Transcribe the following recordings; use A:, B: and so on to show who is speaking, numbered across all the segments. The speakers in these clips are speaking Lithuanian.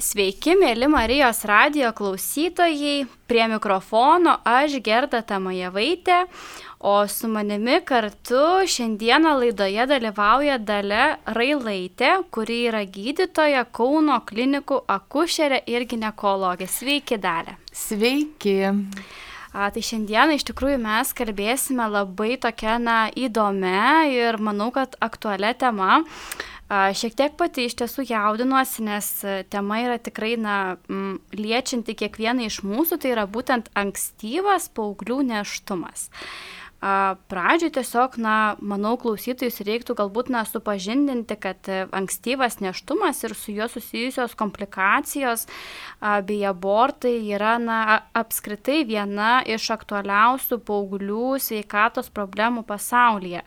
A: Sveiki, mėly Marijos radio klausytojai. Prie mikrofono aš Gerda Tamajevaitė, o su manimi kartu šiandieną laidoje dalyvauja Dale Railaitė, kuri yra gydytoja Kauno klinikų akušerė ir gynekologė. Sveiki, Dale.
B: Sveiki.
A: A, tai šiandieną iš tikrųjų mes kalbėsime labai tokia na, įdomia ir manau, kad aktualią temą. Šiek tiek pati iš tiesų jaudinuosi, nes e, tema yra tikrai na, liečianti kiekvieną iš mūsų, tai yra būtent ankstyvas paauglių neštumas. Pradžioj tiesiog, na, manau, klausytojus reiktų galbūt, na, supažindinti, kad e, ankstyvas neštumas ir su juo susijusios komplikacijos bei abortai yra, na, apskritai viena iš aktualiausių paauglių sveikatos problemų pasaulyje.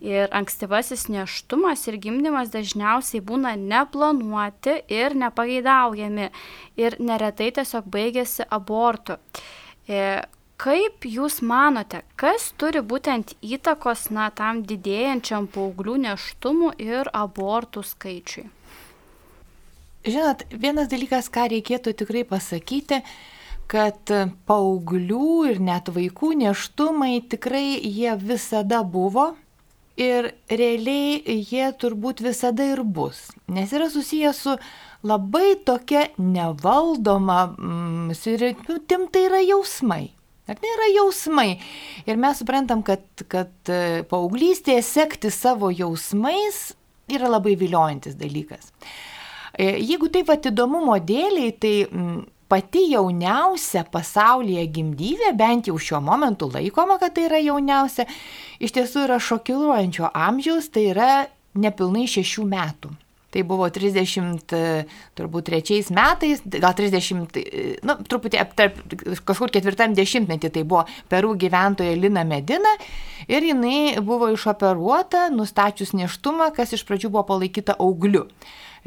A: Ir ankstyvasis neštumas ir gimdymas dažniausiai būna neplanuoti ir nepageidaujami ir neretai tiesiog baigėsi abortu. E, kaip Jūs manote, kas turi būtent įtakos na, tam didėjančiam paauglių neštumų ir abortų skaičiui?
B: Žinot, vienas dalykas, ką reikėtų tikrai pasakyti, kad paauglių ir net vaikų neštumai tikrai jie visada buvo ir realiai jie turbūt visada ir bus, nes yra susijęs su labai tokia nevaldoma, mm, ir tai yra jausmai. Ar tai yra jausmai? Ir mes suprantam, kad, kad e, paauglystėje sekti savo jausmais yra labai viliojantis dalykas. E, jeigu taip atidomumo dėliai, tai mm, pati jauniausia pasaulyje gimdyvė, bent jau šiuo momentu laikoma, kad tai yra jauniausia, iš tiesų yra šokiruojančio amžiaus, tai yra nepilnai šešių metų. Tai buvo 30, turbūt trečiais metais, gal 30, nu, truputį aptarp, kažkur ketvirtam dešimtmetį tai buvo Perų gyventoja Lina Medina ir jinai buvo išoperuota, nustačius neštumą, kas iš pradžių buvo palaikyta augliu.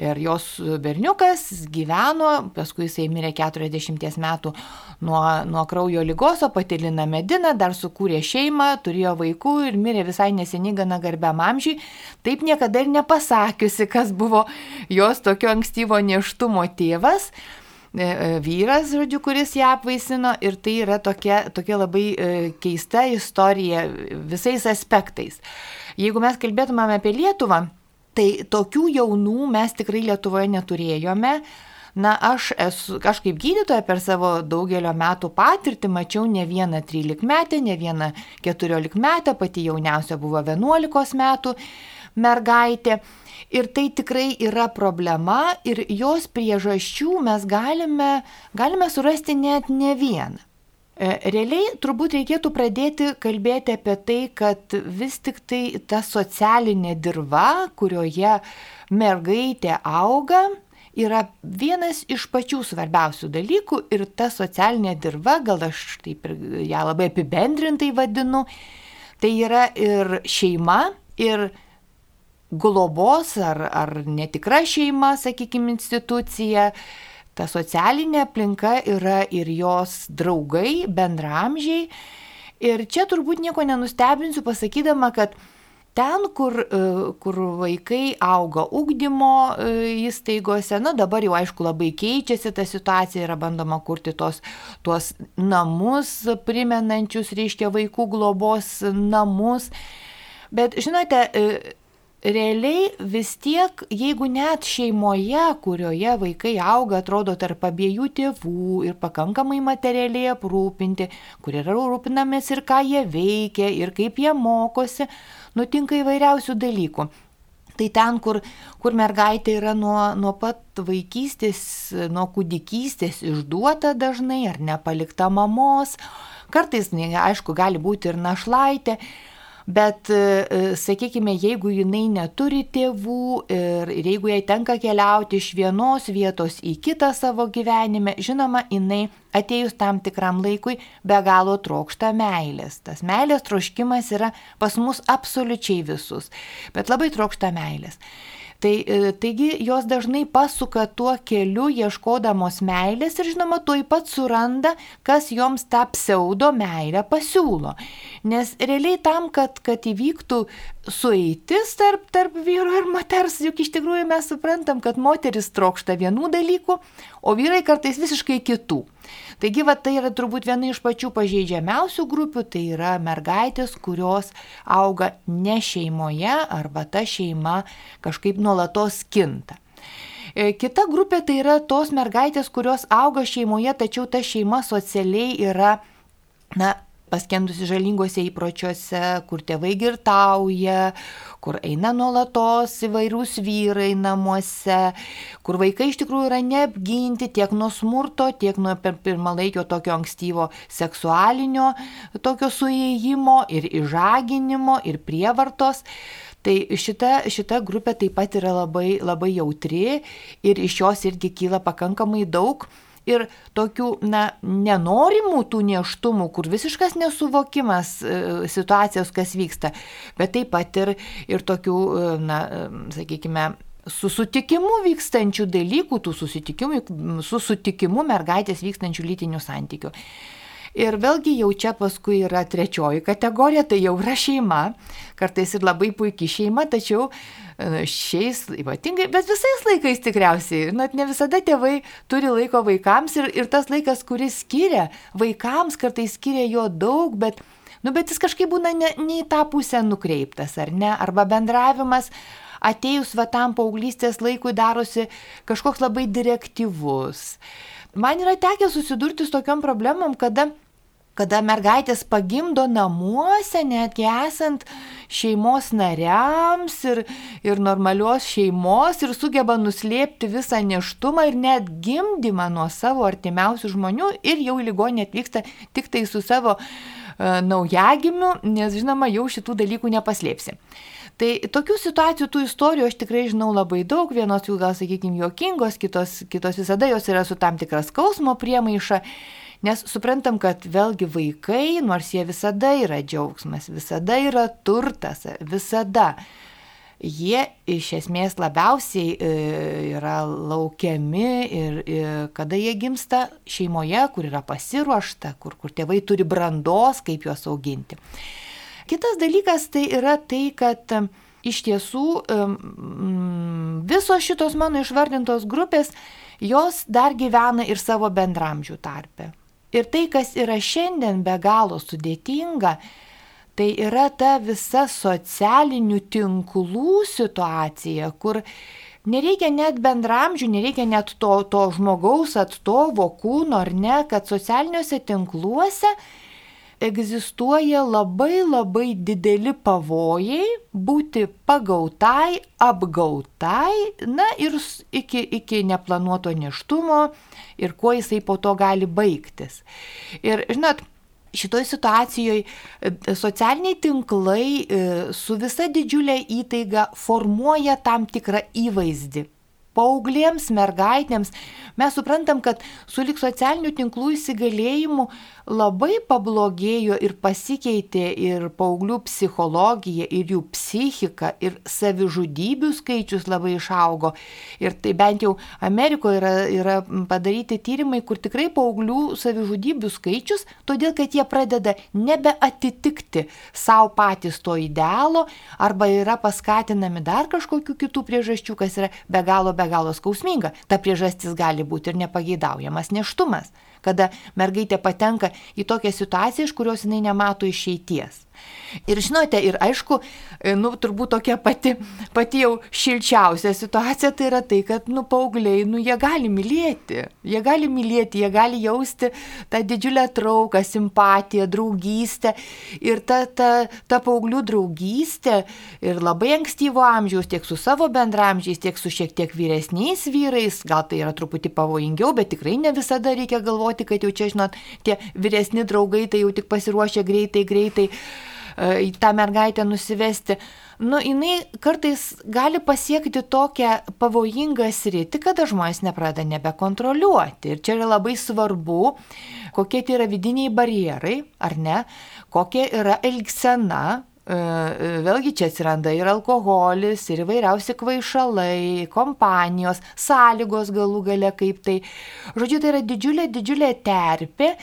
B: Ir jos berniukas gyveno, paskui jisai mirė 40 metų nuo, nuo kraujo lygos, o pati Lina Medina dar sukūrė šeimą, turėjo vaikų ir mirė visai neseniai gana garbiam amžiui. Taip niekada ir nepasakiusi, kas buvo jos tokio ankstyvo neštumo tėvas e, e, vyras, žodžiu, kuris ją apvaisino ir tai yra tokia, tokia labai e, keista istorija visais aspektais. Jeigu mes kalbėtumėm apie Lietuvą, Tai tokių jaunų mes tikrai Lietuvoje neturėjome. Na, aš, esu, aš kaip gydytoja per savo daugelio metų patirtį mačiau ne vieną 13 metę, ne vieną 14 metę, pati jauniausia buvo 11 metų mergaitė. Ir tai tikrai yra problema ir jos priežasčių mes galime, galime surasti net ne vieną. E, realiai turbūt reikėtų pradėti kalbėti apie tai, kad vis tik tai ta socialinė dirba, kurioje mergaitė auga, yra vienas iš pačių svarbiausių dalykų ir ta socialinė dirba, gal aš taip ją labai apibendrintai vadinu, tai yra ir šeima, ir globos ar, ar netikra šeima, sakykime, institucija, ta socialinė aplinka yra ir jos draugai, bendramžiai. Ir čia turbūt nieko nenustebinsiu pasakydama, kad ten, kur, e, kur vaikai auga ugdymo e, įstaigose, na dabar jau aišku labai keičiasi ta situacija, yra bandoma kurti tos, tuos namus primenančius, reiškia vaikų globos namus. Bet žinote, e, realiai vis tiek, jeigu net šeimoje, kurioje vaikai auga, atrodo tarp abiejų tėvų ir pakankamai materialiai aprūpinti, kur yra rūpinamės ir ką jie veikia, ir kaip jie mokosi, nutinka įvairiausių dalykų. Tai ten, kur, kur mergaitė yra nuo, nuo pat vaikystės, nuo kūdikystės išduota dažnai ar nepalikta mamos, kartais, aišku, gali būti ir našlaitė, Bet, e, e, sakykime, jeigu jinai neturi tėvų ir, ir jeigu jai tenka keliauti iš vienos vietos į kitą savo gyvenime, žinoma, jinai atėjus tam tikram laikui be galo trokšta meilės. Tas meilės troškimas yra pas mus absoliučiai visus, bet labai trokšta meilės. Tai, e, taigi jos dažnai pasuka tuo keliu ieškodamos meilės ir žinoma, tuoj pat suranda, kas joms tą pseudo meilę pasiūlo. Nes realiai tam, kad, kad įvyktų sueitis tarp, tarp vyro ir moters, juk iš tikrųjų mes suprantam, kad moteris trokšta vienų dalykų, o vyrai kartais visiškai kitų. Taigi, va, tai yra turbūt viena iš pačių pažeidžiamiausių grupių, tai yra mergaitės, kurios auga ne šeimoje arba ta šeima kažkaip nuolatos kinta. E, kita grupė tai yra tos mergaitės, kurios auga šeimoje, tačiau ta šeima socialiai yra, na, paskendusi žalingose įpročiuose, kur tėvai girtauja, kur eina nuolatos įvairūs vyrai namuose, kur vaikai iš tikrųjų yra neapginti tiek nuo smurto, tiek nuo pirmalaikio tokio ankstyvo seksualinio tokio suėjimo ir išžaginimo ir prievartos. Tai šita, šita grupė taip pat yra labai, labai jautri ir iš jos irgi kyla pakankamai daug ir tokių, na, nenorimų tų neštumų, kur visiškas nesuvokimas e, situacijos, kas vyksta, bet taip pat ir, ir tokių, e, na, e, sakykime, su sutikimu vykstančių dalykų, tų susitikimų, su sutikimu mergaitės vykstančių lytinių santykių. Ir vėlgi jau čia paskui yra trečioji kategorija, tai jau yra šeima, kartais ir labai puikiai šeima, tačiau e, šiais ypatingai, bet visais laikais tikriausiai, net ne visada tėvai turi laiko vaikams ir, ir tas laikas, kuris skiria vaikams, kartais skiria jo daug, bet, nu, bet jis kažkaip būna ne, ne į tą pusę nukreiptas, ar ne, arba bendravimas atėjus va tam paauglystės laikui darosi kažkoks labai direktyvus. Man yra tekę susidurti su tokiam problemom, kada kada mergaitės pagimdo namuose, netgi esant šeimos nariams ir, ir normalios šeimos ir sugeba nuslėpti visą neštumą ir net gimdymą nuo savo artimiausių žmonių ir jau ligonė atvyksta tik tai su savo uh, naujagimiu, nes žinoma, jau šitų dalykų nepaslėpsi. Tai tokių situacijų, tų istorijų aš tikrai žinau labai daug, vienos jų gal, sakykime, juokingos, kitos, kitos visada jos yra su tam tikras skausmo priemaiša. Nes suprantam, kad vėlgi vaikai, nors jie visada yra džiaugsmas, visada yra turtas, visada jie iš esmės labiausiai e, yra laukiami ir, ir kada jie gimsta šeimoje, kur yra pasiruošta, kur, kur tėvai turi brandos, kaip juos auginti. Kitas dalykas tai yra tai, kad iš tiesų visos šitos mano išvardintos grupės, jos dar gyvena ir savo bendramžių tarpe. Ir tai, kas yra šiandien be galo sudėtinga, tai yra ta visa socialinių tinklų situacija, kur nereikia net bendramžių, nereikia net to, to žmogaus atstovo kūno ar ne, kad socialiniuose tinkluose egzistuoja labai labai dideli pavojai būti pagautai, apgautai, na ir iki, iki neplanuoto neštumo ir kuo jisai po to gali baigtis. Ir žinot, šitoj situacijoje socialiniai tinklai e, su visa didžiulė įtaiga formuoja tam tikrą įvaizdį paauglėms, mergaitėms, mes suprantam, kad su lik socialinių tinklų įsigalėjimu labai pablogėjo ir pasikeitė ir paauglių psichologija, ir jų psichika, ir savižudybių skaičius labai išaugo. Ir tai bent jau Amerikoje yra, yra padaryti tyrimai, kur tikrai paauglių savižudybių skaičius, todėl kad jie pradeda nebeatitikti savo patys to idealo arba yra paskatinami dar kažkokių kitų priežasčių, kas yra be galo, be galo skausminga. Ta priežastis gali būti ir nepageidaujamas neštumas kada mergaitė patenka į tokią situaciją, iš kurios jinai nemato išeities. Ir žinote, ir aišku, e, nu, turbūt tokia pati, pati jau šilčiausia situacija tai yra tai, kad, nu, paaugliai, nu, jie gali mylėti. Jie gali mylėti, jie gali jausti tą didžiulę trauką, simpatiją, draugystę. Ir ta, ta, ta paauglių draugystė ir labai ankstyvo amžiaus tiek su savo bendramžiais, tiek su šiek tiek vyresniais vyrais, gal tai yra truputį pavojingiau, bet tikrai ne visada reikia galvoti, kad jau čia, žinot, tie vyresni draugai tai jau tik pasiruošę greitai, greitai tą mergaitę nusivesti, nu, jinai kartais gali pasiekti tokią pavojingą sritį, kada žmonės nepradeda nebekontroliuoti. Ir čia yra labai svarbu, kokie tai yra vidiniai barjerai, ar ne, kokia yra elgsena, Vėlgi čia atsiranda ir alkoholis, ir įvairiausi kvaišalai, kompanijos, sąlygos galų gale kaip tai. Žodžiu, tai yra didžiulė, didžiulė terpė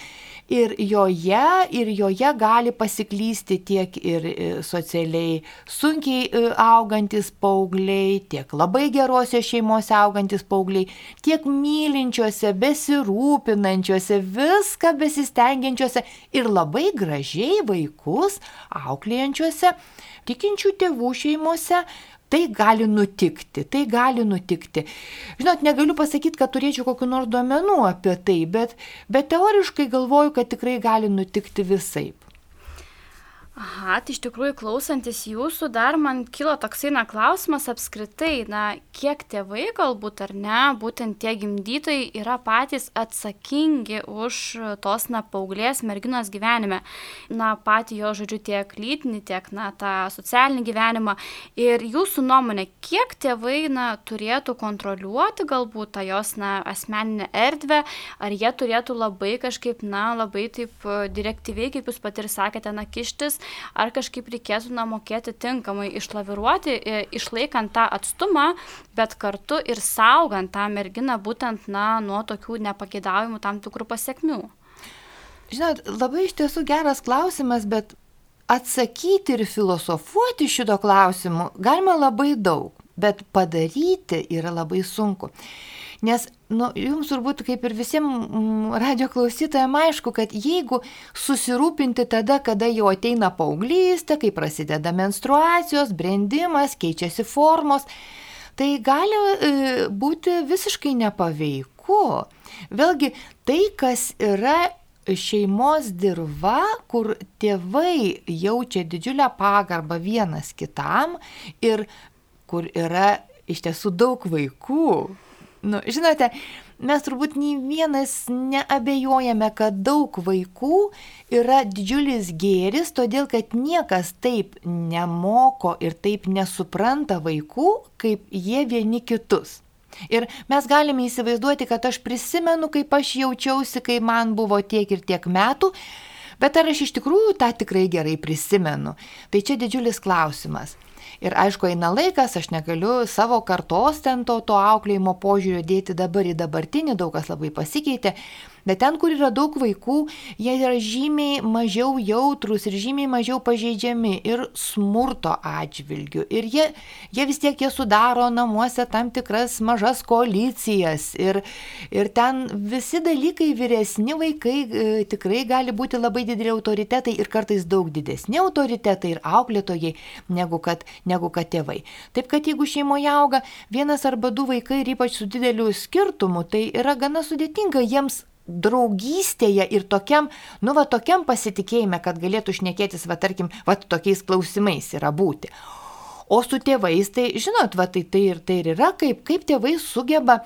B: ir joje, ir joje gali pasiklysti tiek ir e, socialiai sunkiai e, augantis paaugliai, tiek labai gerose šeimose augantis paaugliai, tiek mylinčiose, besirūpinančiose, viską besistengiančiose ir labai gražiai vaikus auklėjančiose tikinčių tėvų šeimose, Tai gali nutikti, tai gali nutikti. Žinot, negaliu pasakyti, kad turėčiau kokiu nors duomenų apie tai, bet, bet teoriškai galvoju, kad tikrai gali nutikti visai.
A: Aha, tai iš tikrųjų klausantis jūsų dar man kilo toksai na klausimas apskritai, na kiek tėvai galbūt ar ne, būtent tie gimdytojai yra patys atsakingi už tos na paauglės merginos gyvenime, na patį jo žodžiu tiek lytinį, tiek na tą socialinį gyvenimą. Ir jūsų nuomonė, kiek tėvai na turėtų kontroliuoti galbūt tą jos na asmeninę erdvę, ar jie turėtų labai kažkaip na labai taip direktyviai, kaip jūs pat ir sakėte, na kištis ar kažkaip reikėtų na, mokėti tinkamai išlaviruoti, išlaikant tą atstumą, bet kartu ir saugant tą merginą būtent na, nuo tokių nepagėdavimų tam tikrų pasiekmių.
B: Žinot, labai iš tiesų geras klausimas, bet atsakyti ir filosofuoti šito klausimu galima labai daug, bet padaryti yra labai sunku. Nes nu, jums turbūt kaip ir visiems mm, radio klausytojams aišku, kad jeigu susirūpinti tada, kada jau ateina paauglystė, kai prasideda menstruacijos, brendimas, keičiasi formos, tai gali e, būti visiškai nepaveiku. Vėlgi, tai, kas yra šeimos dirba, kur tėvai jaučia didžiulę pagarbą vienas kitam ir kur yra iš tiesų daug vaikų, Nu, žinote, mes turbūt nei vienas neabejojame, kad daug vaikų yra didžiulis gėris, todėl kad niekas taip nemoko ir taip nesupranta vaikų, kaip jie vieni kitus. Ir mes galime įsivaizduoti, kad aš prisimenu, kaip aš jaučiausi, kai man buvo tiek ir tiek metų, bet ar aš iš tikrųjų tą tikrai gerai prisimenu? Tai čia didžiulis klausimas. Ir aišku, eina laikas, aš negaliu savo kartos ten to, to auklėjimo požiūrio dėti dabar į dabartinį, daug kas labai pasikeitė, Bet ten, kur yra daug vaikų, jie yra žymiai mažiau jautrus ir žymiai mažiau pažeidžiami ir smurto atžvilgių. Ir jie, jie vis tiek jie sudaro namuose tam tikras mažas koalicijas. Ir, ir ten visi dalykai, vyresni vaikai e, tikrai gali būti labai dideli autoritetai ir kartais daug didesni autoritetai ir auklėtojai negu kad, negu kad tėvai. Taip kad jeigu šeimoje auga vienas arba du vaikai ir ypač su dideliu skirtumu, tai yra gana sudėtinga jiems draugystėje ir tokiam, nu va tokiam pasitikėjime, kad galėtų šnekėtis, va tarkim, va tokiais klausimais yra būti. O su tėvais, tai žinot, va tai, tai, ir, tai ir yra, kaip, kaip tėvai sugeba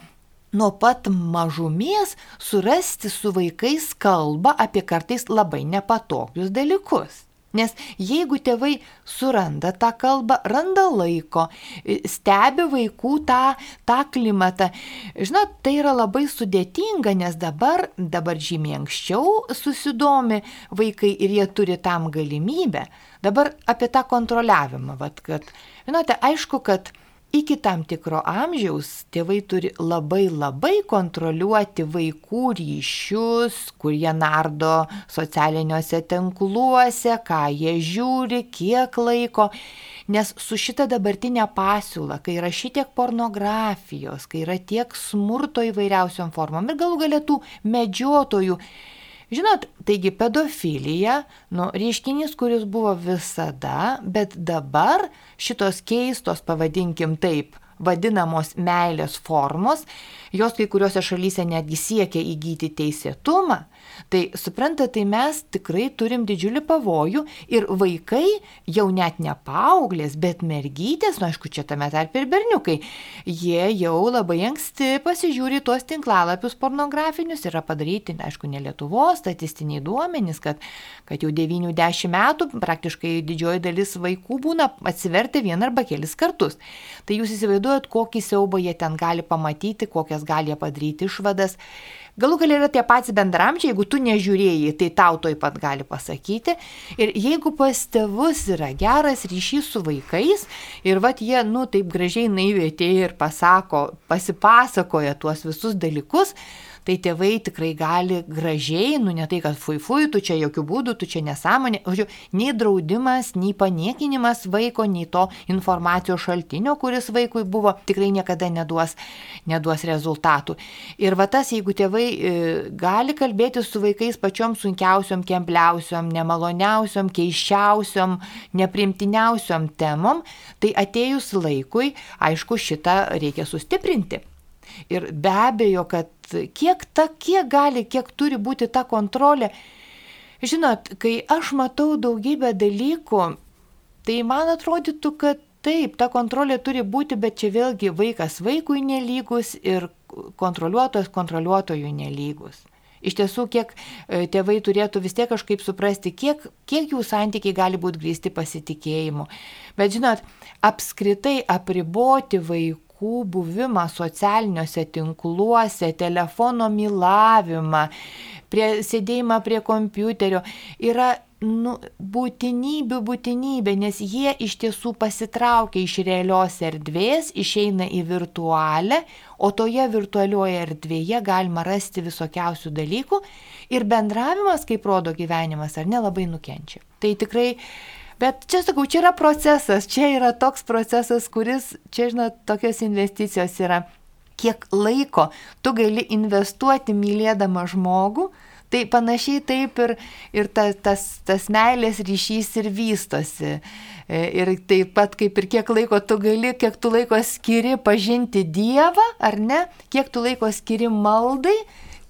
B: nuo pat mažumės surasti su vaikais kalbą apie kartais labai nepatogius dalykus. Nes jeigu tėvai suranda tą kalbą, randa laiko, stebi vaikų tą, tą klimatą, žinot, tai yra labai sudėtinga, nes dabar, dabar žymiai anksčiau susidomi vaikai ir jie turi tam galimybę. Dabar apie tą kontroliavimą, vat, kad, žinote, aišku, kad iki tam tikro amžiaus tėvai turi labai labai kontroliuoti vaikų ryšius, kur jie nardo socialiniuose tinkluose, ką jie žiūri, kiek laiko. Nes su šita dabartinė pasiūla, kai yra šitiek pornografijos, kai yra tiek smurto įvairiausiom formom ir galų galėtų medžiotojų, Žinot, taigi pedofilija, nu, reiškinys, kuris buvo visada, bet dabar šitos keistos, pavadinkim taip, vadinamos meilės formos, jos kai kuriuose šalyse netgi siekia įgyti teisėtumą, Tai suprantate, tai mes tikrai turim didžiulį pavojų ir vaikai jau net ne paauglės, bet mergytės, nu aišku, čia tame tarp ir berniukai, jie jau labai anksti pasižiūri tuos tinklalapius pornografinius, yra padaryti, aišku, ne Lietuvos statistiniai duomenys, kad, kad jau 90 metų praktiškai didžioji dalis vaikų būna atsiverti vieną arba kelis kartus. Tai jūs įsivaizduojat, kokį siaubą jie ten gali pamatyti, kokias gali padaryti išvadas. Galų gal yra tie patys bendramčiai, jeigu tu nežiūrėjai, tai tau toj pat gali pasakyti. Ir jeigu pas tėvus yra geras ryšys su vaikais ir vat jie, nu, taip gražiai naiviai atėjo ir pasako, pasipasakoja tuos visus dalykus, tai tėvai tikrai gali gražiai, nu ne tai, kad fui fui, tu čia jokių būdų, tu čia nesąmonė, žodžiu, nei draudimas, nei paniekinimas vaiko, nei to informacijos šaltinio, kuris vaikui buvo, tikrai niekada neduos, neduos rezultatų. Ir va tas, jeigu tėvai e, gali kalbėti su vaikais pačiom sunkiausiom, kembliausiom, nemaloniausiom, keiščiausiom, neprimtiniausiom temom, tai atėjus laikui, aišku, šitą reikia sustiprinti. Ir be abejo, kad kiek, ta, kiek gali, kiek turi būti ta kontrolė. Žinot, kai aš matau daugybę dalykų, tai man atrodytų, kad taip, ta kontrolė turi būti, bet čia vėlgi vaikas vaikui nelygus ir kontroliuotojas kontroliuotojui nelygus. Iš tiesų, kiek e, tėvai turėtų vis tiek kažkaip suprasti, kiek, kiek jų santykiai gali būti grįsti pasitikėjimu. Bet žinot, apskritai apriboti vaikų vaikų buvimą socialiniuose tinkluose, telefono mylavimą, prie, sėdėjimą prie kompiuterio yra nu, būtinybių būtinybė, nes jie iš tiesų pasitraukia iš realios erdvės, išeina į virtualią, o toje virtualioje erdvėje galima rasti visokiausių dalykų ir bendravimas, kaip rodo gyvenimas, ar nelabai nukenčia. Tai tikrai Bet čia sakau, čia yra procesas, čia yra toks procesas, kuris, čia žinot, tokios investicijos yra. Kiek laiko tu gali investuoti mylėdama žmogų, tai panašiai taip ir, ir ta, tas, tas meilės ryšys ir vystosi. E, ir taip pat kaip ir kiek laiko tu gali, kiek tu laiko skiri pažinti Dievą, ar ne, kiek tu laiko skiri maldai,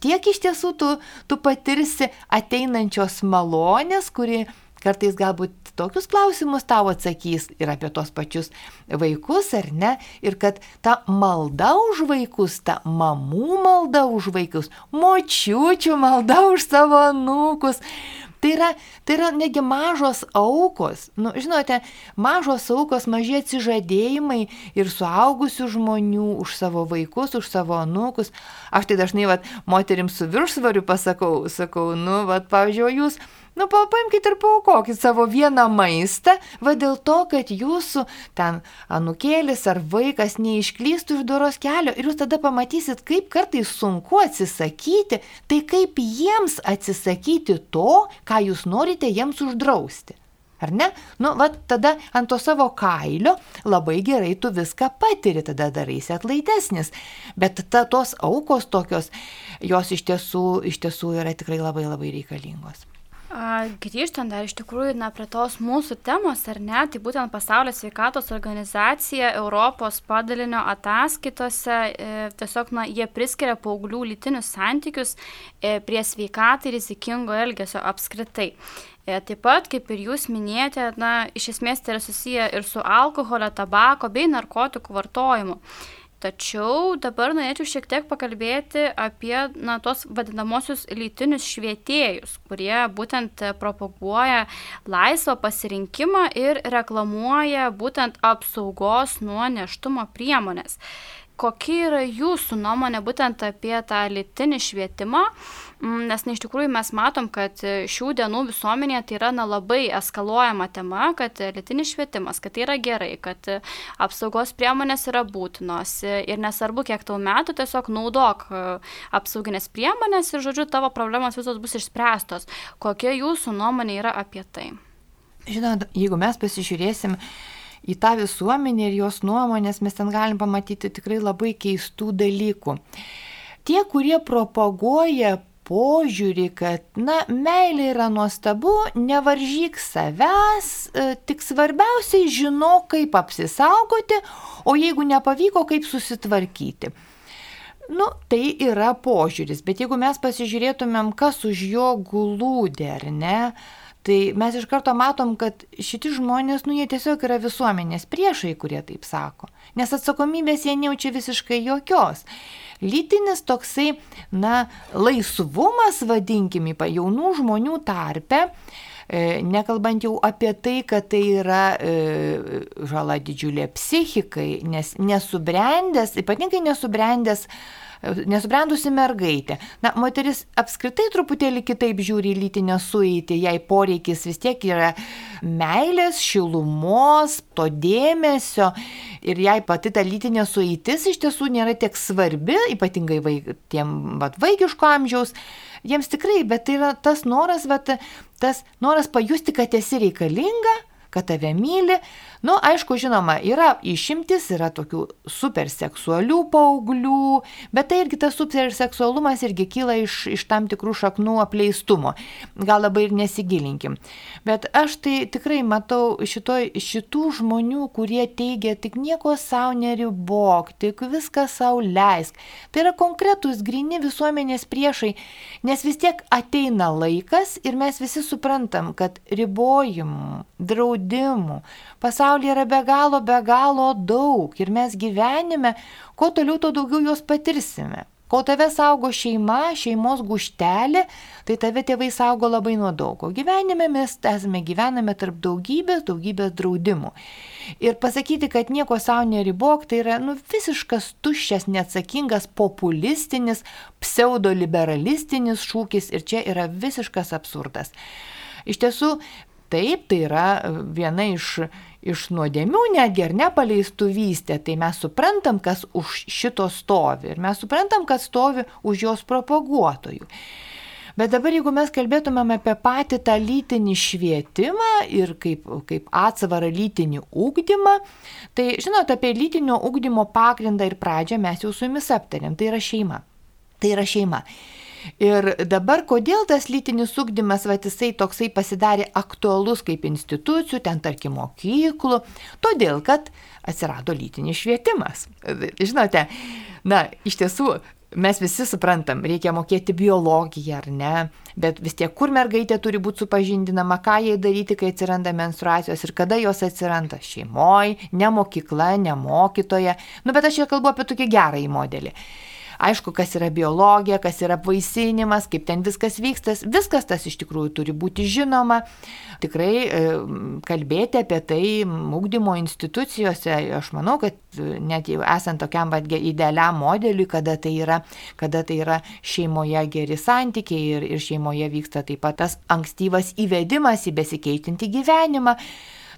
B: tiek iš tiesų tu, tu patirsi ateinančios malonės, kuri kartais galbūt tokius klausimus tau atsakys ir apie tos pačius vaikus, ar ne? Ir kad ta malda už vaikus, ta mamų malda už vaikus, močiučių malda už savo anūkus. Tai yra, tai yra negi mažos aukos, nu, žinote, mažos aukos, maži atsižadėjimai ir suaugusių žmonių už savo vaikus, už savo anūkus. Aš tai dažnai, vat, moterim su viršsvariu pasakau, sakau, nu, vat, pavyzdžiui, jūs Nu, paimkite ir paukokit savo vieną maistą, va dėl to, kad jūsų ten anukėlis ar vaikas neišklystų iš doros kelio ir jūs tada pamatysit, kaip kartais sunku atsisakyti, tai kaip jiems atsisakyti to, ką jūs norite jiems uždrausti. Ar ne? Nu, va tada ant to savo kailio labai gerai tu viską patiri, tada daraisi atlaidesnis. Bet ta, tos aukos tokios, jos iš tiesų, iš tiesų yra tikrai labai labai reikalingos.
A: Grįžtant dar iš tikrųjų na, prie tos mūsų temos, ar ne, tai būtent Pasaulio sveikatos organizacija Europos padalinio ataskaitose e, tiesiog na, jie priskiria paauglių lytinius santykius e, prie sveikatai rizikingo elgesio apskritai. E, taip pat, kaip ir jūs minėjote, na, iš esmės tai yra susiję ir su alkoholio, tabako bei narkotikų vartojimu. Tačiau dabar norėčiau šiek tiek pakalbėti apie na, tos vadinamosius lytinius švietėjus, kurie būtent propaguoja laisvą pasirinkimą ir reklamuoja būtent apsaugos nuo neštumo priemonės. Kokia yra jūsų nuomonė būtent apie tą lytinį švietimą, mm, nes na, iš tikrųjų mes matom, kad šių dienų visuomenėje tai yra na, labai eskaluojama tema, kad lytinis švietimas, kad tai yra gerai, kad apsaugos priemonės yra būtinos ir nesvarbu, kiek tau metų, tiesiog naudok e, apsauginės priemonės ir, žodžiu, tavo problemos visos bus išspręstos. Kokia jūsų nuomonė yra apie tai?
B: Žinot, jeigu mes pasižiūrėsim, į tą visuomenę ir jos nuomonės mes ten galim pamatyti tikrai labai keistų dalykų. Tie, kurie propaguoja požiūrį, kad, na, meilė yra nuostabu, nevaržyk savęs, e, tik svarbiausiai žino, kaip apsisaugoti, o jeigu nepavyko, kaip susitvarkyti. Nu, tai yra požiūris, bet jeigu mes pasižiūrėtumėm, kas už jo glūdė, ar ne, Tai mes iš karto matom, kad šitie žmonės, nu jie tiesiog yra visuomenės priešai, kurie taip sako. Nes atsakomybės jie nejaučia visiškai jokios. Lytinis toksai, na, laisvumas, vadinkime, jaunų žmonių tarpe, e, nekalbant jau apie tai, kad tai yra e, žala didžiulė psichikai, nes nesubrendęs, ypatingai nesubrendęs nesubrendusi mergaitė. Na, moteris apskritai truputėlį kitaip žiūri į lytinę sueitį, jai poreikis vis tiek yra meilės, šilumos, to dėmesio ir jai pati ta lytinė sueitis iš tiesų nėra tiek svarbi, ypatingai vaik, tiem vat, vaikiško amžiaus. Jiems tikrai, bet tai yra tas noras, bet tas noras pajusti, kad esi reikalinga, kad tave myli, Nu, aišku, žinoma, yra išimtis, yra tokių superseksualių paauglių, bet tai irgi tas superseksualumas irgi kyla iš, iš tam tikrų šaknų apleistumo. Gal labai ir nesigilinkim. Bet aš tai tikrai matau šitoj, šitų žmonių, kurie teigia, tik nieko savo neribok, tik viską savo leisk. Tai yra konkretus, grini visuomenės priešai, nes vis tiek ateina laikas ir mes visi suprantam, kad ribojimų, draudimų, Pasaulyje yra be galo, be galo daug ir mes gyvenime, kuo toliau, tuo daugiau juos patirsime. Kol tave saugo šeima, šeimos guštelė, tai tave tėvai saugo labai nuo daug. O gyvenime mes esame gyvename tarp daugybės, daugybės draudimų. Ir pasakyti, kad nieko savo neribok, tai yra nu, visiškas tuščias, neatsakingas, populistinis, pseudoliberalistinis šūkis ir čia yra visiškas absurdas. Iš tiesų, taip, tai yra viena iš iš nuodėmių netgi ar nepaleistuvystė, tai mes suprantam, kas už šito stovi ir mes suprantam, kad stovi už jos propaguotojų. Bet dabar jeigu mes kalbėtumėm apie patį tą lytinį švietimą ir kaip, kaip atsvarą lytinį ūkdymą, tai žinot, apie lytinio ūkdymo pagrindą ir pradžią mes jau su jumis aptarėm, tai yra šeima. Tai yra šeima. Ir dabar kodėl tas lytinis ugdymas, va, jisai toksai pasidarė aktualus kaip institucijų, ten tarkim mokyklų, todėl kad atsirado lytinis švietimas. Žinote, na, iš tiesų mes visi suprantam, reikia mokėti biologiją ar ne, bet vis tiek kur mergaitė turi būti supažindinama, ką jai daryti, kai atsiranda menstruacijos ir kada jos atsiranda - šeimoje, ne mokykla, ne mokytoje. Nu, bet aš čia kalbu apie tokį gerąjį modelį aišku, kas yra biologija, kas yra apvaisinimas, kaip ten viskas vyksta, viskas tas iš tikrųjų turi būti žinoma. Tikrai e, kalbėti apie tai ūkdymo institucijose, aš manau, kad e, net jau esant tokiam vad idealiam modeliui, kada tai yra, kada tai yra šeimoje geri santykiai ir, ir šeimoje vyksta taip pat tas ankstyvas įvedimas į besikeitinti gyvenimą,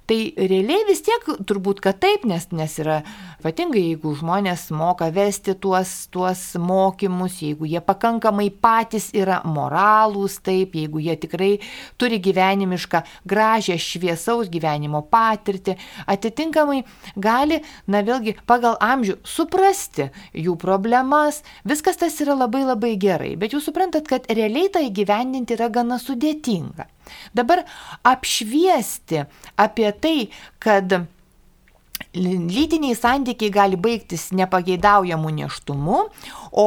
B: Tai realiai vis tiek turbūt, kad taip, nes, nes yra ypatingai, jeigu žmonės moka vesti tuos, tuos mokymus, jeigu jie pakankamai patys yra moralūs, taip, jeigu jie tikrai turi gyvenimišką, gražią, šviesaus gyvenimo patirtį, atitinkamai gali, na vėlgi, pagal amžių suprasti jų problemas, viskas tas yra labai labai gerai, bet jūs suprantat, kad realiai tai gyvendinti yra gana sudėtinga. Dabar apšviesti apie tai, kad lytiniai santykiai gali baigtis nepageidaujamu neštumu, o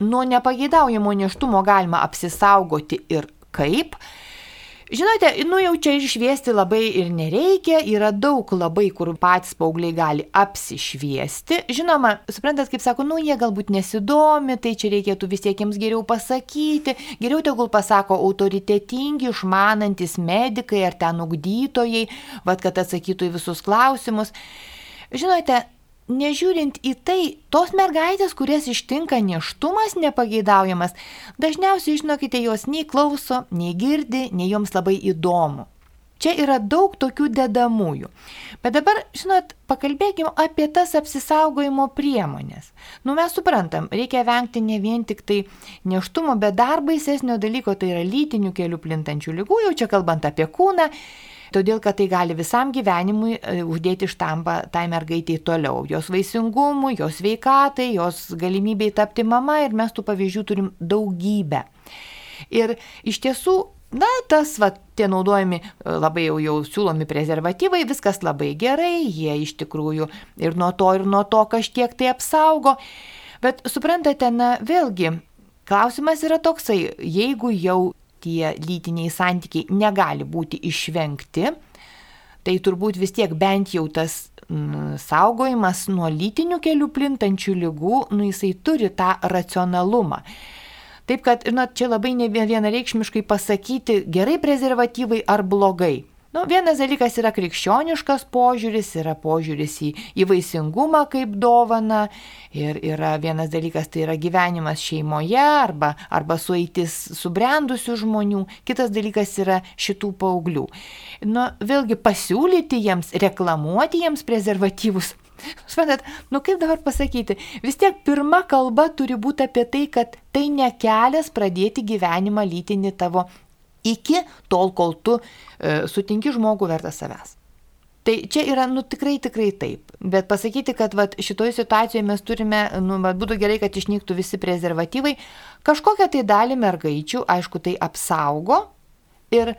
B: nuo nepageidaujamo neštumo galima apsisaugoti ir kaip, Žinote, nu jau čia išviesti labai ir nereikia, yra daug labai, kur patys paaugliai gali apsišviesti. Žinoma, suprantat, kaip sako, nu jie galbūt nesidomi, tai čia reikėtų vis tiek jiems geriau pasakyti, geriau tegul pasako autoritetingi, išmanantis medikai ar ten ugdytojai, vad kad atsakytų į visus klausimus. Žinote, nežiūrint į tai, tos mergaitės, kurias ištinka neštumas nepageidaujamas, dažniausiai, žinokite, jos nei klauso, nei girdi, nei joms labai įdomu. Čia yra daug tokių dedamųjų. Bet dabar, žinot, pakalbėkime apie tas apsisaugojimo priemonės. Nu, mes suprantam, reikia vengti ne vien tik tai neštumo, bet dar baisesnio dalyko, tai yra lytinių kelių plintančių lygų, jau čia kalbant apie kūną todėl kad tai gali visam gyvenimui e, uždėti štampą tai mergaitiai toliau, jos vaisingumui, jos veikatai, jos galimybei tapti mama ir mes tų pavyzdžių turim daugybę. Ir iš tiesų Na, tas, va, tie naudojami e, labai jau, jau siūlomi prezervatyvai, viskas labai gerai, jie iš tikrųjų ir nuo to, ir nuo to kažkiek tai apsaugo. Bet suprantate, na, vėlgi, klausimas yra toksai, jeigu jau tie lytiniai santykiai negali būti išvengti, tai turbūt vis tiek bent jau tas saugojimas nuo lytinių kelių plintančių lygų, nu jisai turi tą racionalumą. Taip kad, na, čia labai vienareikšmiškai pasakyti gerai prezervatyvai ar blogai. Nu, vienas dalykas yra krikščioniškas požiūris, yra požiūris į, į vaisingumą kaip dovana, ir yra vienas dalykas tai yra gyvenimas šeimoje arba, arba sueitis subrendusių žmonių, kitas dalykas yra šitų paauglių. Nu, vėlgi pasiūlyti jiems, reklamuoti jiems prezervatyvus. Suprantat, nu kaip dabar pasakyti, vis tiek pirma kalba turi būti apie tai, kad tai ne kelias pradėti gyvenimą lytinį tavo iki tol, kol tu e, sutinki žmogų vertą savęs. Tai čia yra, nu tikrai, tikrai taip. Bet pasakyti, kad vat, šitoje situacijoje mes turime, nu, vat, būtų gerai, kad išnyktų visi prezervatyvai, kažkokią tai dalį mergaičių, aišku, tai apsaugo ir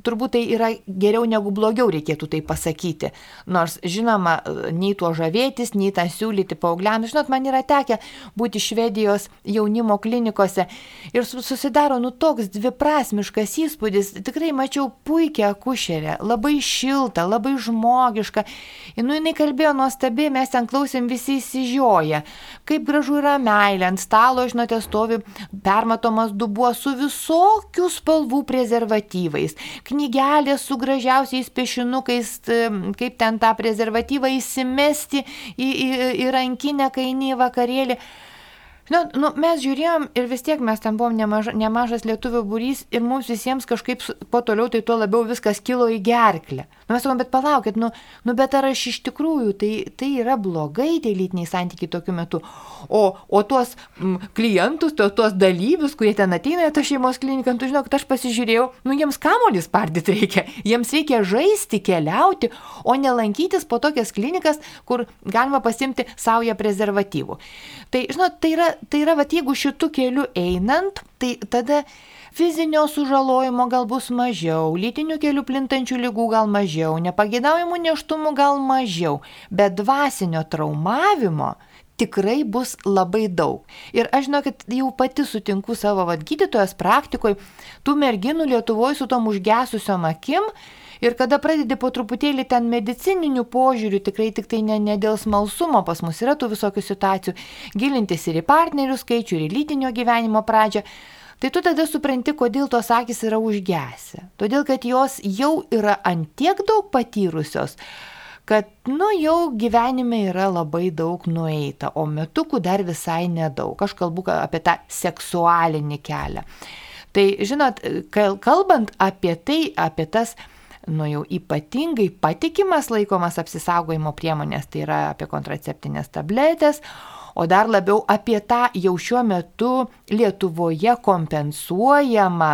B: turbūt tai yra geriau negu blogiau, reikėtų tai pasakyti. Nors, žinoma, nei tuo žavėtis, nei tą siūlyti paaugliams. Žinot, man yra tekę būti Švedijos jaunimo klinikose ir susidaro nu toks dviprasmiškas įspūdis. Tikrai mačiau puikią akušerę, labai šiltą, labai žmogišką. Ir nu, jinai kalbėjo nuostabiai, mes ten klausėm visi įsižioję. Kaip gražu yra meilė, ant stalo, žinote, stovi permatomas dubuo su visokių spalvų prezervatyvais knygelės su gražiausiais piešinukais, kaip ten tą prezervatyvą įsimesti į, į, į rankinę, kai eini į vakarėlį. Na, nu, mes žiūrėjom ir vis tiek mes ten buvom nemaža, nemažas lietuvių būrys ir mums visiems kažkaip po toliau tai tuo labiau viskas kilo į gerklę. Nu, mes sakom, bet palaukit, nu, nu, bet ar aš iš tikrųjų, tai, tai yra blogai tie lytiniai santykiai tokiu metu. O, o tuos m, klientus, tuos, tuos dalyvius, kurie ten ateina į tą šeimos kliniką, tu žinok, aš pasižiūrėjau, nu, jiems kamolis pardyti reikia, jiems reikia žaisti, keliauti, o nelankytis po tokias klinikas, kur galima pasimti savoje prezervatyvų. Tai, žinot, tai yra, tai yra, va, jeigu šitų kelių einant, tai tada fizinio sužalojimo gal bus mažiau, lytinių kelių plintančių lygų gal mažiau, nepagėdaujamų neštumų gal mažiau, bet dvasinio traumavimo tikrai bus labai daug. Ir aš žinau, kad jau pati sutinku savo vad gydytojas praktikoje, tų merginų Lietuvoje su tom užgesusiom akim, Ir kada pradedi po truputėlį ten medicininių požiūrių, tikrai tik tai ne, ne dėl smalsumo, pas mus yra tų visokių situacijų, gilintis ir į partnerių skaičių, ir į lytinio gyvenimo pradžią, tai tu tada supranti, kodėl tos akis yra užgesę. Todėl, kad jos jau yra antiek daug patyrusios, kad, nu, jau gyvenime yra labai daug nueita, o metukų dar visai nedaug. Aš kalbu apie tą seksualinį kelią. Tai, žinot, kalbant apie tai, apie tas nu jau ypatingai patikimas laikomas apsisaugojimo priemonės, tai yra apie kontraceptinės tabletės, o dar labiau apie tą jau šiuo metu Lietuvoje kompensuojamą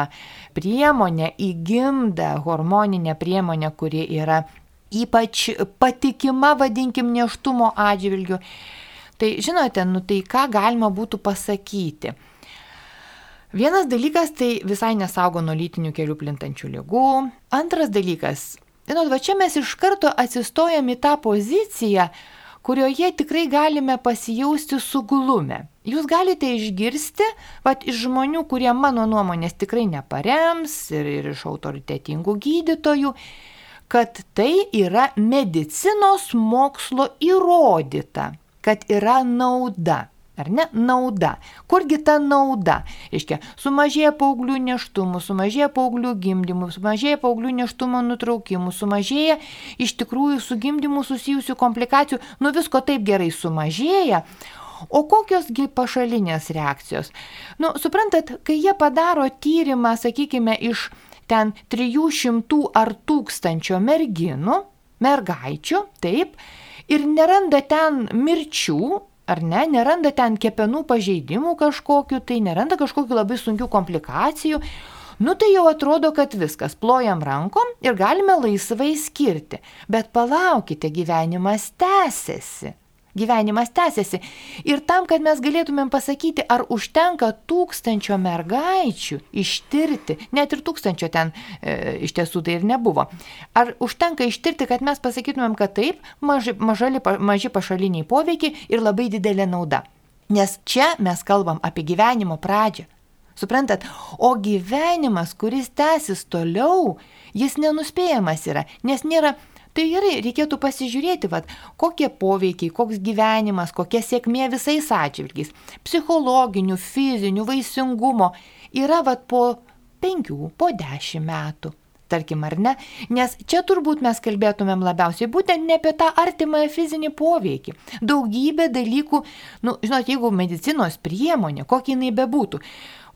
B: priemonę įgimdą hormoninę priemonę, kuri yra ypač patikima, vadinkim, neštumo atžvilgiu. Tai žinote, nu tai ką galima būtų pasakyti? Vienas dalykas tai visai nesaugo nuo lytinių kelių plintančių lygų. Antras dalykas, žinot, va čia mes iš karto atsistojam į tą poziciją, kurioje tikrai galime pasijausti suglumę. Jūs galite išgirsti, vat iš žmonių, kurie mano nuomonės tikrai neparems ir, ir iš autoritetingų gydytojų, kad tai yra medicinos mokslo įrodyta, kad yra nauda. Ar ne? Nauda. Kurgi ta nauda? Iškia, sumažėja paauglių neštumų, sumažėja paauglių gimdymų, sumažėja paauglių neštumo nutraukimų, sumažėja iš tikrųjų su gimdymu susijusių komplikacijų, nu visko taip gerai sumažėja. O kokiosgi pašalinės reakcijos? Nu, suprantat, kai jie padaro tyrimą, sakykime, iš ten 300 ar tūkstančio merginų, mergaičių, taip, ir neranda ten mirčių, ar ne, neranda ten kepenų pažeidimų kažkokiu, tai neranda kažkokiu labai sunkių komplikacijų, nu tai jau atrodo, kad viskas, plojam rankom ir galime laisvai skirti. Bet palaukite, gyvenimas tęsiasi gyvenimas tęsiasi. Ir tam, kad mes galėtumėm pasakyti, ar užtenka tūkstančio mergaičių ištirti, net ir tūkstančio ten e, iš tiesų tai ir nebuvo, ar užtenka ištirti, kad mes pasakytumėm, kad taip, maži, mažali, maži pašaliniai poveikiai ir labai didelė nauda. Nes čia mes kalbam apie gyvenimo pradžią. Suprantat, o gyvenimas, kuris tęsis toliau, jis nenuspėjamas yra, nes nėra Tai gerai, reikėtų pasižiūrėti, vat, kokie poveikiai, koks gyvenimas, kokia sėkmė visais atžvilgiais - psichologinių, fizinių, vaisingumo - yra vat, po penkių, po dešimt metų. tarkim, ar ne? Nes čia turbūt mes kalbėtumėm labiausiai būtent ne apie tą artimąją fizinį poveikį. Daugybė dalykų, nu, žinot, jeigu medicinos priemonė, kokia jinai bebūtų,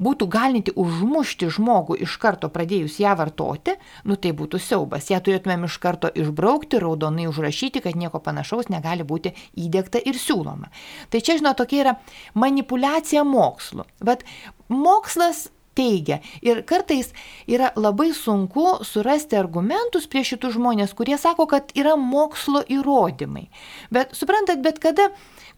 B: būtų galinti užmušti žmogų iš karto pradėjus ją vartoti, nu tai būtų siaubas. Ja turėtumėm iš karto išbraukti, raudonai užrašyti, kad nieko panašaus negali būti įdėkta ir siūloma. Tai čia, žinot, tokia yra manipulacija mokslu. Bet mokslas teigia. Ir kartais yra labai sunku surasti argumentus prieš šitų žmonės, kurie sako, kad yra mokslo įrodymai. Bet suprantat, bet kada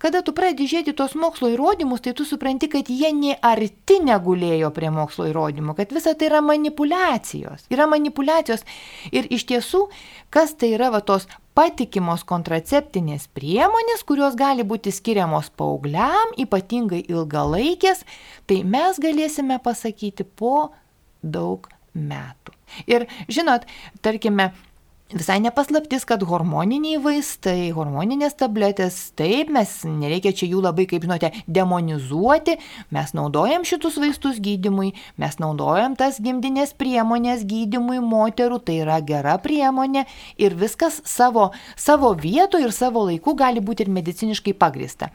B: Kada tu pradedi žiūrėti tos mokslo įrodymus, tai tu supranti, kad jie ne arti negulėjo prie mokslo įrodymų, kad visa tai yra manipulacijos. Yra manipulacijos. Ir iš tiesų, kas tai yra va tos patikimos kontraceptinės priemonės, kurios gali būti skiriamos paaugliam, ypatingai ilgalaikės, tai mes galėsime pasakyti po daug metų. Ir žinot, tarkime, Visai nepaslaptis, kad hormoniniai vaistai, hormoninės tabletės, taip, mes nereikia čia jų labai, kaip žinote, demonizuoti, mes naudojam šitus vaistus gydimui, mes naudojam tas gimdinės priemonės gydimui moterų, tai yra gera priemonė ir viskas savo, savo vietoje ir savo laiku gali būti ir mediciniškai pagrista.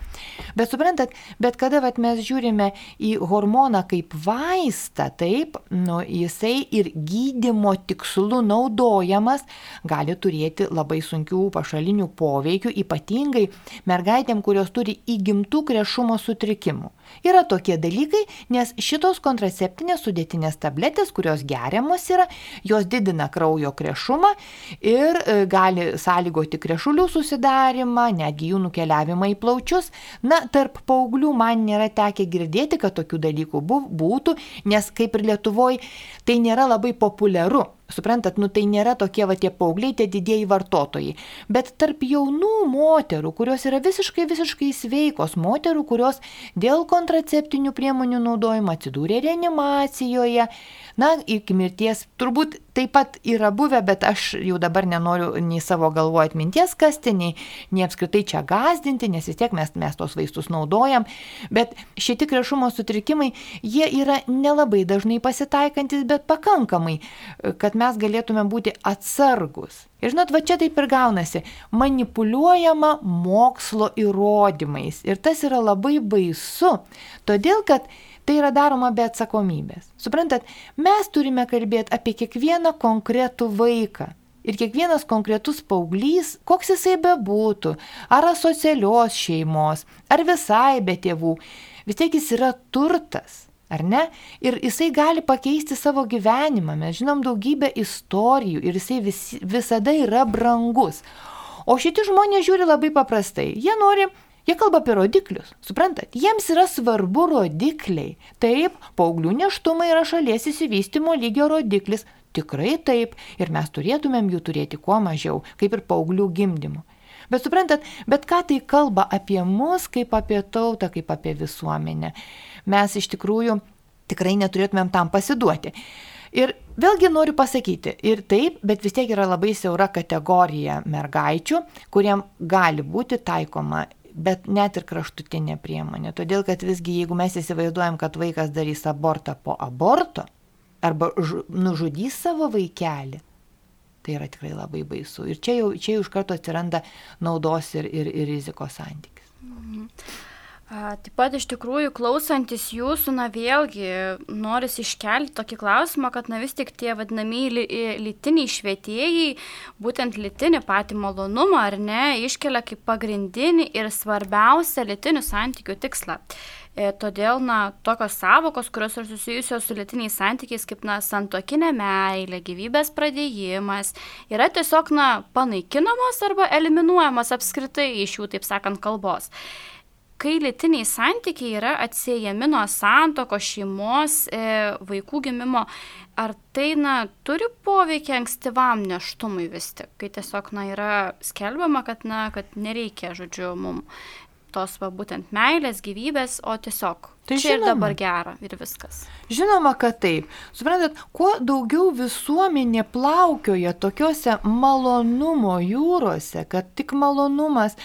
B: Bet suprantat, bet kada vat, mes žiūrime į hormoną kaip vaistą, taip, nu, jisai ir gydimo tikslu naudojamas, gali turėti labai sunkių pašalinių poveikių, ypatingai mergaitėm, kurios turi įgimtų krešumo sutrikimų. Yra tokie dalykai, nes šitos kontraceptinės sudėtinės tabletės, kurios geriamos yra, jos didina kraujo krešumą ir e, gali sąlygoti krešulių susidarimą, netgi jų nukeliavimą į plaučius. Na, tarp paauglių man nėra tekę girdėti, kad tokių dalykų būtų, nes kaip ir Lietuvoje tai nėra labai populiaru. Suprantat, nu tai nėra tokie va tie paaugliai, tie didieji vartotojai. Bet tarp jaunų moterų, kurios yra visiškai, visiškai sveikos, moterų, kurios dėl kontraceptinių priemonių naudojimo atsidūrė reanimacijoje, na, iki mirties turbūt taip pat yra buvę, bet aš jau dabar nenoriu nei savo galvoje atminties kasti, nei, nei apskritai čia gazdinti, nes vis tiek mes, mes tos vaistus naudojam. Bet šitie krešumo sutrikimai, jie yra nelabai dažnai pasitaikantis, bet pakankamai, kad mes galėtume būti atsargus. Ir žinot, va čia taip ir gaunasi - manipuliuojama mokslo įrodymais. Ir tas yra labai baisu, todėl kad Tai yra daroma be atsakomybės. Suprantat, mes turime kalbėti apie kiekvieną konkretų vaiką. Ir kiekvienas konkretus paauglys, koks jisai bebūtų, ar asocialios šeimos, ar visai be tėvų, vis tiek jis yra turtas. Ar ne? Ir jisai gali pakeisti savo gyvenimą. Mes žinom daugybę istorijų ir jisai vis, visada yra brangus. O šitie žmonės žiūri labai paprastai. Jie nori Jie kalba apie rodiklius, suprantat, jiems yra svarbu rodikliai. Taip, paauglių neštumai yra šalies įsivystimo lygio rodiklis, tikrai taip, ir mes turėtumėm jų turėti kuo mažiau, kaip ir paauglių gimdymų. Bet suprantat, bet ką tai kalba apie mus, kaip apie tautą, kaip apie visuomenę. Mes iš tikrųjų tikrai neturėtumėm tam pasiduoti. Ir vėlgi noriu pasakyti, ir taip, bet vis tiek yra labai siaura kategorija mergaičių, kuriem gali būti taikoma bet net ir kraštutinė priemonė. Todėl, kad visgi jeigu mes įsivaizduojam, kad vaikas darys abortą po aborto arba nužudys savo vaikelį, tai yra tikrai labai baisu. Ir čia jau, čia jau iš karto atsiranda naudos ir, ir, ir rizikos santykis. Mhm.
A: Taip pat iš tikrųjų klausantis jūsų, na vėlgi, noris iškelti tokį klausimą, kad na vis tik tie vadinamieji lytiniai švietėjai, būtent lytinį patį malonumą ar ne, iškelia kaip pagrindinį ir svarbiausią lytinių santykių tikslą. E, todėl, na, tokios savokos, kurios yra susijusios su lytiniais santykiais, kaip, na, santokinė meilė, gyvybės pradėjimas, yra tiesiog, na, panaikinamos arba eliminuojamos apskritai iš jų, taip sakant, kalbos kai lytiniai santykiai yra atsiejami nuo santoko, šeimos, e, vaikų gimimo, ar tai na, turi poveikį ankstyvam neštumui vis tik, kai tiesiog na, yra skelbiama, kad, na, kad nereikia, žodžiu, mums tos va būtent meilės, gyvybės, o tiesiog tai čia žinoma. ir dabar gera ir viskas.
B: Žinoma, kad taip. Suprantat, kuo daugiau visuomenė plaukioja tokiuose malonumo jūrose, kad tik malonumas,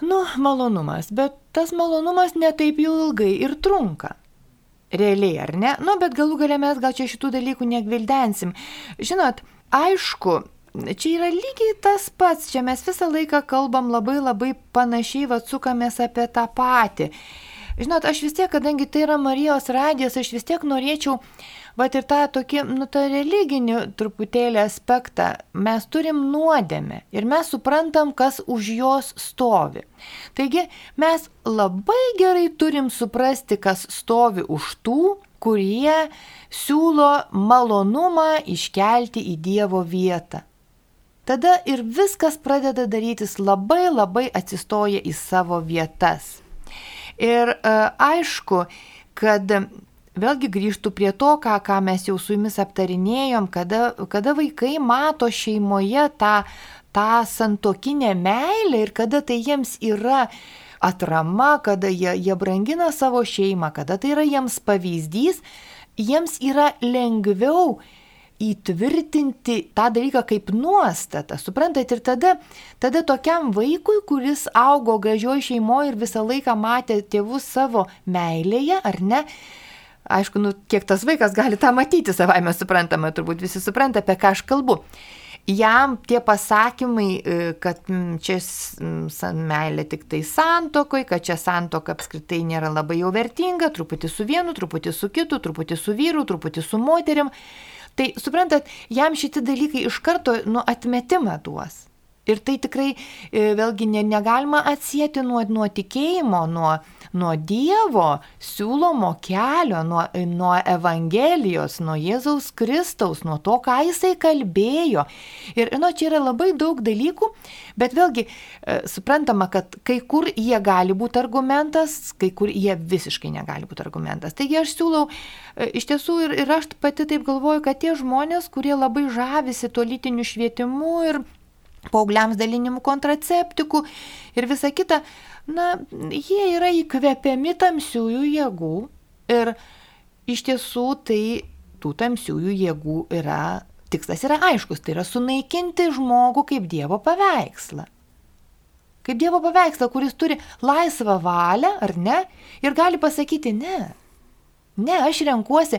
B: nu, malonumas, bet tas malonumas netaip jau ilgai ir trunka. Realiai, ar ne? Nu, bet galų galę mes gal čia šitų dalykų negvildensim. Žinot, aišku, čia yra lygiai tas pats, čia mes visą laiką kalbam labai labai panašiai, atsukamės apie tą patį. Žinot, aš vis tiek, kadangi tai yra Marijos radijas, aš vis tiek norėčiau Bet ir tą tokį, nu, tą religinį truputėlį aspektą. Mes turim nuodėmę ir mes suprantam, kas už jos stovi. Taigi mes labai gerai turim suprasti, kas stovi už tų, kurie siūlo malonumą iškelti į Dievo vietą. Tada ir viskas pradeda darytis labai labai atsistoja į savo vietas. Ir e, aišku, kad vėlgi grįžtų prie to, ką, ką mes jau su jumis aptarinėjom, kada, kada vaikai mato šeimoje tą, tą santokinę meilę ir kada tai jiems yra atrama, kada jie, jie brangina savo šeimą, kada tai yra jiems pavyzdys, jiems yra lengviau įtvirtinti tą dalyką kaip nuostatą. Suprantat, ir tada, tada tokiam vaikui, kuris augo gražioje šeimoje ir visą laiką matė tėvus savo meilėje, ar ne, Aišku, nu, kiek tas vaikas gali tą matyti, savai mes suprantame, turbūt visi supranta, apie ką aš kalbu. Jam tie pasakymai, e, kad čia meilė tik tai santokoj, kad čia santoka apskritai nėra labai jau vertinga, truputį su vienu, truputį su kitu, truputį su vyru, truputį su moterim. Tai suprantat, jam šitie dalykai iš karto nu, atmetimą duos. Ir tai tikrai e, vėlgi ne, negalima atsijėti nuo, nuo tikėjimo, nuo, nuo Dievo siūlomo kelio, nuo, nuo Evangelijos, nuo Jėzaus Kristaus, nuo to, ką jisai kalbėjo. Ir, nu, čia yra labai daug dalykų, bet vėlgi e, suprantama, kad kai kur jie gali būti argumentas, kai kur jie visiškai negali būti argumentas. Taigi aš siūlau, e, iš tiesų ir, ir aš pati taip galvoju, kad tie žmonės, kurie labai žavisi tuo lytiniu švietimu ir paaugliams dalinimų kontraceptikų ir visa kita, na, jie yra įkvepiami tamsiųjų jėgų ir iš tiesų tai tų tamsiųjų jėgų yra, tikslas yra aiškus, tai yra sunaikinti žmogų kaip Dievo paveikslą. Kaip Dievo paveikslą, kuris turi laisvą valią, ar ne, ir gali pasakyti ne. Ne, aš renkuosi.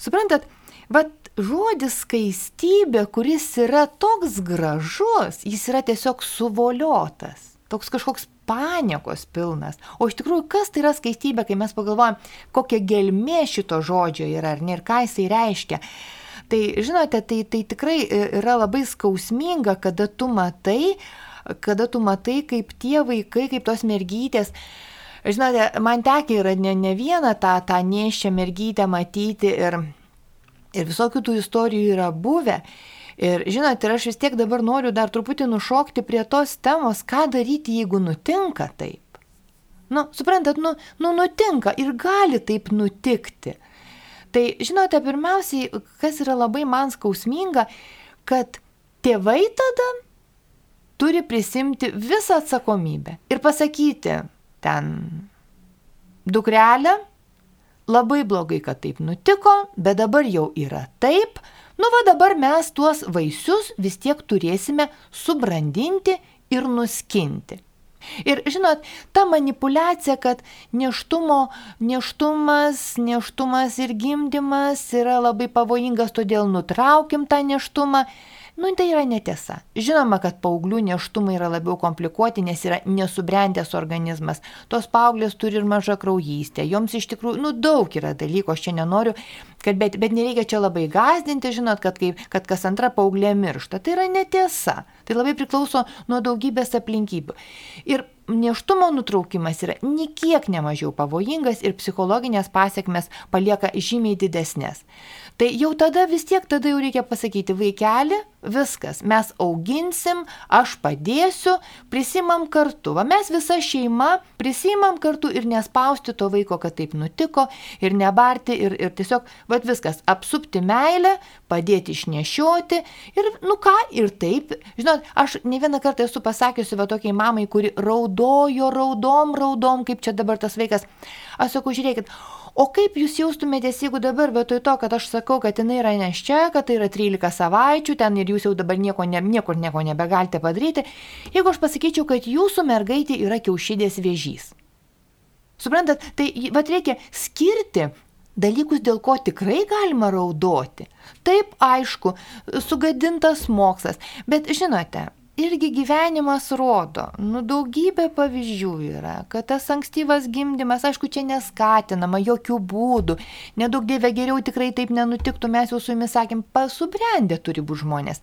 B: Suprantat, bet žodis skaistybė, kuris yra toks gražus, jis yra tiesiog suvoliotas, toks kažkoks paniekos pilnas. O iš tikrųjų, kas tai yra skaistybė, kai mes pagalvojam, kokia gelmė šito žodžio yra, ar ne, ir ką jisai reiškia. Tai žinote, tai, tai tikrai yra labai skausminga, kada tu matai, kada tu matai, kaip tie vaikai, kaip tos mergytės, Žinote, man tekia yra ne, ne vieną tą, tą neščią mergytę matyti ir Ir visokių tų istorijų yra buvę. Ir žinot, ir aš vis tiek dabar noriu dar truputį nušokti prie tos temos, ką daryti, jeigu nutinka taip. Nu, suprantat, nu, nu nutinka ir gali taip nutikti. Tai žinote, pirmiausiai, kas yra labai man skausminga, kad tėvai tada turi prisimti visą atsakomybę ir pasakyti ten, dukrelė, labai blogai, kad taip nutiko, bet dabar jau yra taip, nu va dabar mes tuos vaisius vis tiek turėsime subrandinti ir nuskinti. Ir žinot, ta manipulacija, kad neštumo, neštumas, neštumas ir gimdymas yra labai pavojingas, todėl nutraukim tą neštumą, Nu, tai yra netiesa. Žinoma, kad paauglių neštumai yra labiau komplikuoti, nes yra nesubrendęs organizmas. Tos paauglės turi ir mažą kraujystę. Joms iš tikrųjų, nu, daug yra dalykų, aš čia nenoriu, kad, bet, bet nereikia čia labai gazdinti, žinot, kad, kaip, kad kas antra paauglė miršta. Tai yra netiesa. Tai labai priklauso nuo daugybės aplinkybių. Ir neštumo nutraukimas yra niekiek nemažiau pavojingas ir psichologinės pasiekmes palieka žymiai didesnės. Tai jau tada vis tiek, tada jau reikia pasakyti, vaikeli, viskas, mes auginsim, aš padėsiu, prisimam kartu. Va mes visa šeima prisimam kartu ir nespausti to vaiko, kad taip nutiko, ir nebarti, ir, ir tiesiog, va viskas, apsupti meilę, padėti išnešioti ir, nu ką, ir taip. Žinot, aš ne vieną kartą esu pasakiusi va tokiai mamai, kuri raudojo, raudom, raudom, kaip čia dabar tas vaikas. Aš sakau, žiūrėkit, O kaip jūs jaustumėtės, jeigu dabar vietoj to, kad aš sakau, kad jinai yra neščia, kad tai yra 13 savaičių, ten ir jūs jau dabar nieko, ne, niekur nieko nebegalite padaryti, jeigu aš pasakyčiau, kad jūsų mergaitė yra kiaušidės vėžys. Suprantat, tai vad reikia skirti dalykus, dėl ko tikrai galima raudoti. Taip, aišku, sugadintas mokslas, bet žinote, irgi gyvenimas rodo, nu daugybė pavyzdžių yra, kad tas ankstyvas gimdymas, aišku, čia neskatinama jokių būdų, nedaug dievė geriau tikrai taip nenutiktų, mes jau su jumis sakėm, pasubrendę turi būti žmonės.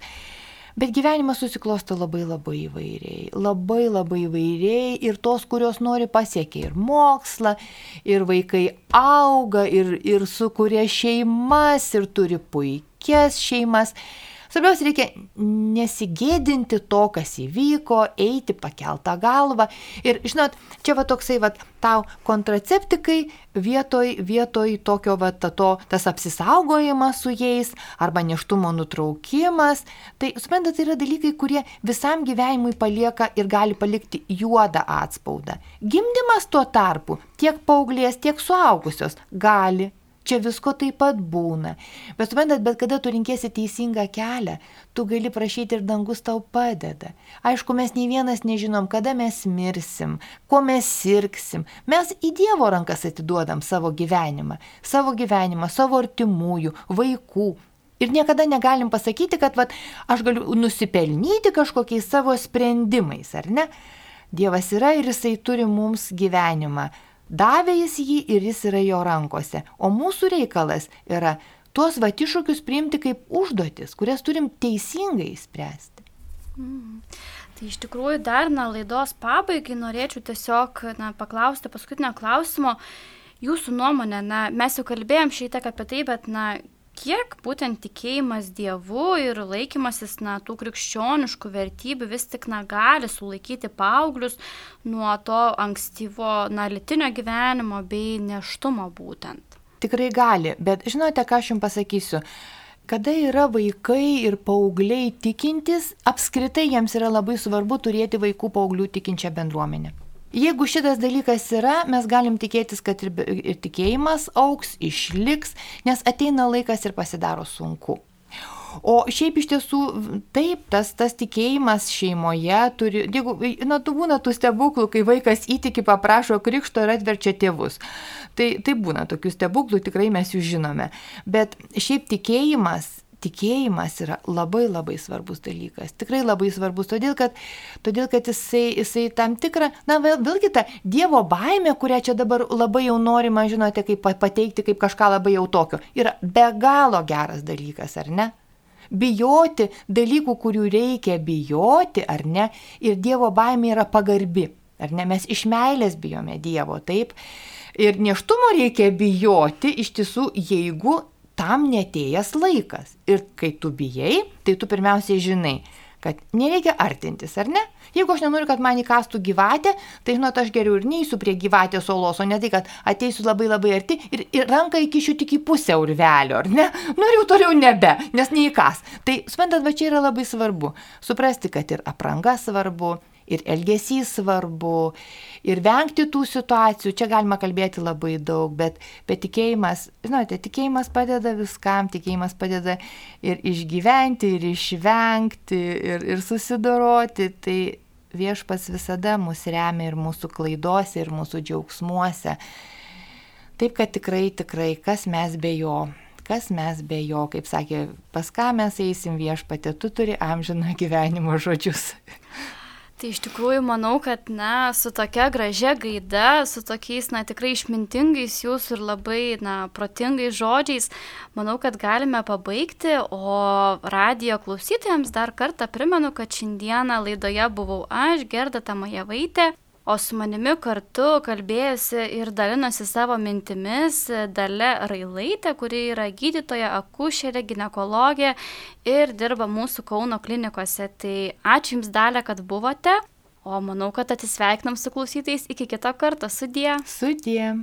B: Bet gyvenimas susiklosto labai labai įvairiai, labai labai įvairiai ir tos, kurios nori pasiekia ir mokslą, ir vaikai auga, ir, ir sukuria šeimas, ir turi puikias šeimas. Svarbiausia, reikia nesigėdinti to, kas įvyko, eiti pakeltą galvą. Ir, žinot, čia va toksai, va, tau kontraceptikai vietoj, vietoj tokio, va, to, tas apsisaugojimas su jais arba neštumo nutraukimas. Tai, suprantat, tai yra dalykai, kurie visam gyvenimui palieka ir gali palikti juodą atspaudą. Gimdymas tuo tarpu tiek paauglės, tiek suaugusios gali Čia visko taip pat būna. Bet suprantat, bet kada tu rinkėsi teisingą kelią, tu gali prašyti ir dangus tau padeda. Aišku, mes nei vienas nežinom, kada mes mirsim, ko mes sirksim. Mes į Dievo rankas atiduodam savo gyvenimą, savo gyvenimą, savo artimųjų, vaikų. Ir niekada negalim pasakyti, kad vat, aš galiu nusipelnyti kažkokiais savo sprendimais, ar ne? Dievas yra ir jisai turi mums gyvenimą davė jis jį ir jis yra jo rankose. O mūsų reikalas yra tuos va iššūkius priimti kaip užduotis, kurias turim teisingai spręsti.
A: Mm. Tai iš tikrųjų dar na, laidos pabaigai norėčiau tiesiog na, paklausti paskutinio klausimo. Jūsų nuomonė, na, mes jau kalbėjom šiek tiek apie tai, bet na, kiek būtent tikėjimas Dievu ir laikymasis na, tų krikščioniškų vertybių vis tik na, gali sulaikyti paauglius nuo to ankstyvo na, litinio gyvenimo bei neštumo būtent.
B: Tikrai gali, bet žinote, ką aš jums pasakysiu. Kada yra vaikai ir paaugliai tikintis, apskritai jiems yra labai svarbu turėti vaikų paauglių tikinčią bendruomenę. Jeigu šitas dalykas yra, mes galim tikėtis, kad ir, ir tikėjimas auks, išliks, nes ateina laikas ir pasidaro sunku. O šiaip iš tiesų, taip, tas, tas tikėjimas šeimoje turi, jeigu, na, tu būna tų stebuklų, kai vaikas įtiki, paprašo krikšto ir atverčia tėvus. Tai, tai būna tokių stebuklų, tikrai mes jų žinome. Bet šiaip tikėjimas tikėjimas yra labai labai svarbus dalykas. Tikrai labai svarbus, todėl kad, todėl, kad jisai, jisai tam tikrą, na vėl, vėlgi ta Dievo baime, kurią čia dabar labai jau norima, žinote, kaip pateikti kaip kažką labai jau tokio, yra be galo geras dalykas, ar ne? Bijoti dalykų, kurių reikia bijoti, ar ne? Ir Dievo baimė yra pagarbi, ar ne? Mes iš meilės bijome Dievo, taip? Ir neštumo reikia bijoti iš tiesų, jeigu tam netėjęs laikas. Ir kai tu bijai, tai tu pirmiausiai žinai, kad nereikia artintis, ar ne? Jeigu aš nenoriu, kad man įkastų gyvatė, tai žinot, aš geriau ir neįsiu prie gyvatės olos, o ne tai, kad ateisiu labai labai arti ir, ir ranką įkišiu tik į pusę urvelio, ar ne? Jau toliau nebe, nes neįkas. Tai, suprantat, va čia yra labai svarbu. Suprasti, kad ir apranga svarbu, ir elgesys svarbu, ir vengti tų situacijų. Čia galima kalbėti labai daug, bet, bet tikėjimas, žinote, tikėjimas padeda viskam, tikėjimas padeda ir išgyventi, ir išvengti, ir, ir susidoroti. Tai viešpas visada mus remia ir mūsų klaidose, ir mūsų džiaugsmuose. Taip kad tikrai, tikrai, kas mes be jo kas mes be jo, kaip sakė, pas ką mes eisim viešpatė, tu turi amžiną gyvenimo žodžius.
A: Tai iš tikrųjų manau, kad na, su tokia gražia gaida, su tokiais na, tikrai išmintingais jūsų ir labai na, protingais žodžiais, manau, kad galime pabaigti. O radijo klausytojams dar kartą primenu, kad šiandieną laidoje buvau aš, Gerda Tamajevaitė. O su manimi kartu kalbėjusi ir dalinosi savo mintimis Dale Railaitė, kuri yra gydytoja, akušerė, gynekologė ir dirba mūsų Kauno klinikose. Tai ačiū Jums, Dale, kad buvote. O manau, kad atsisveikinam su klausytais iki kito karto. Sudie.
B: Sudie.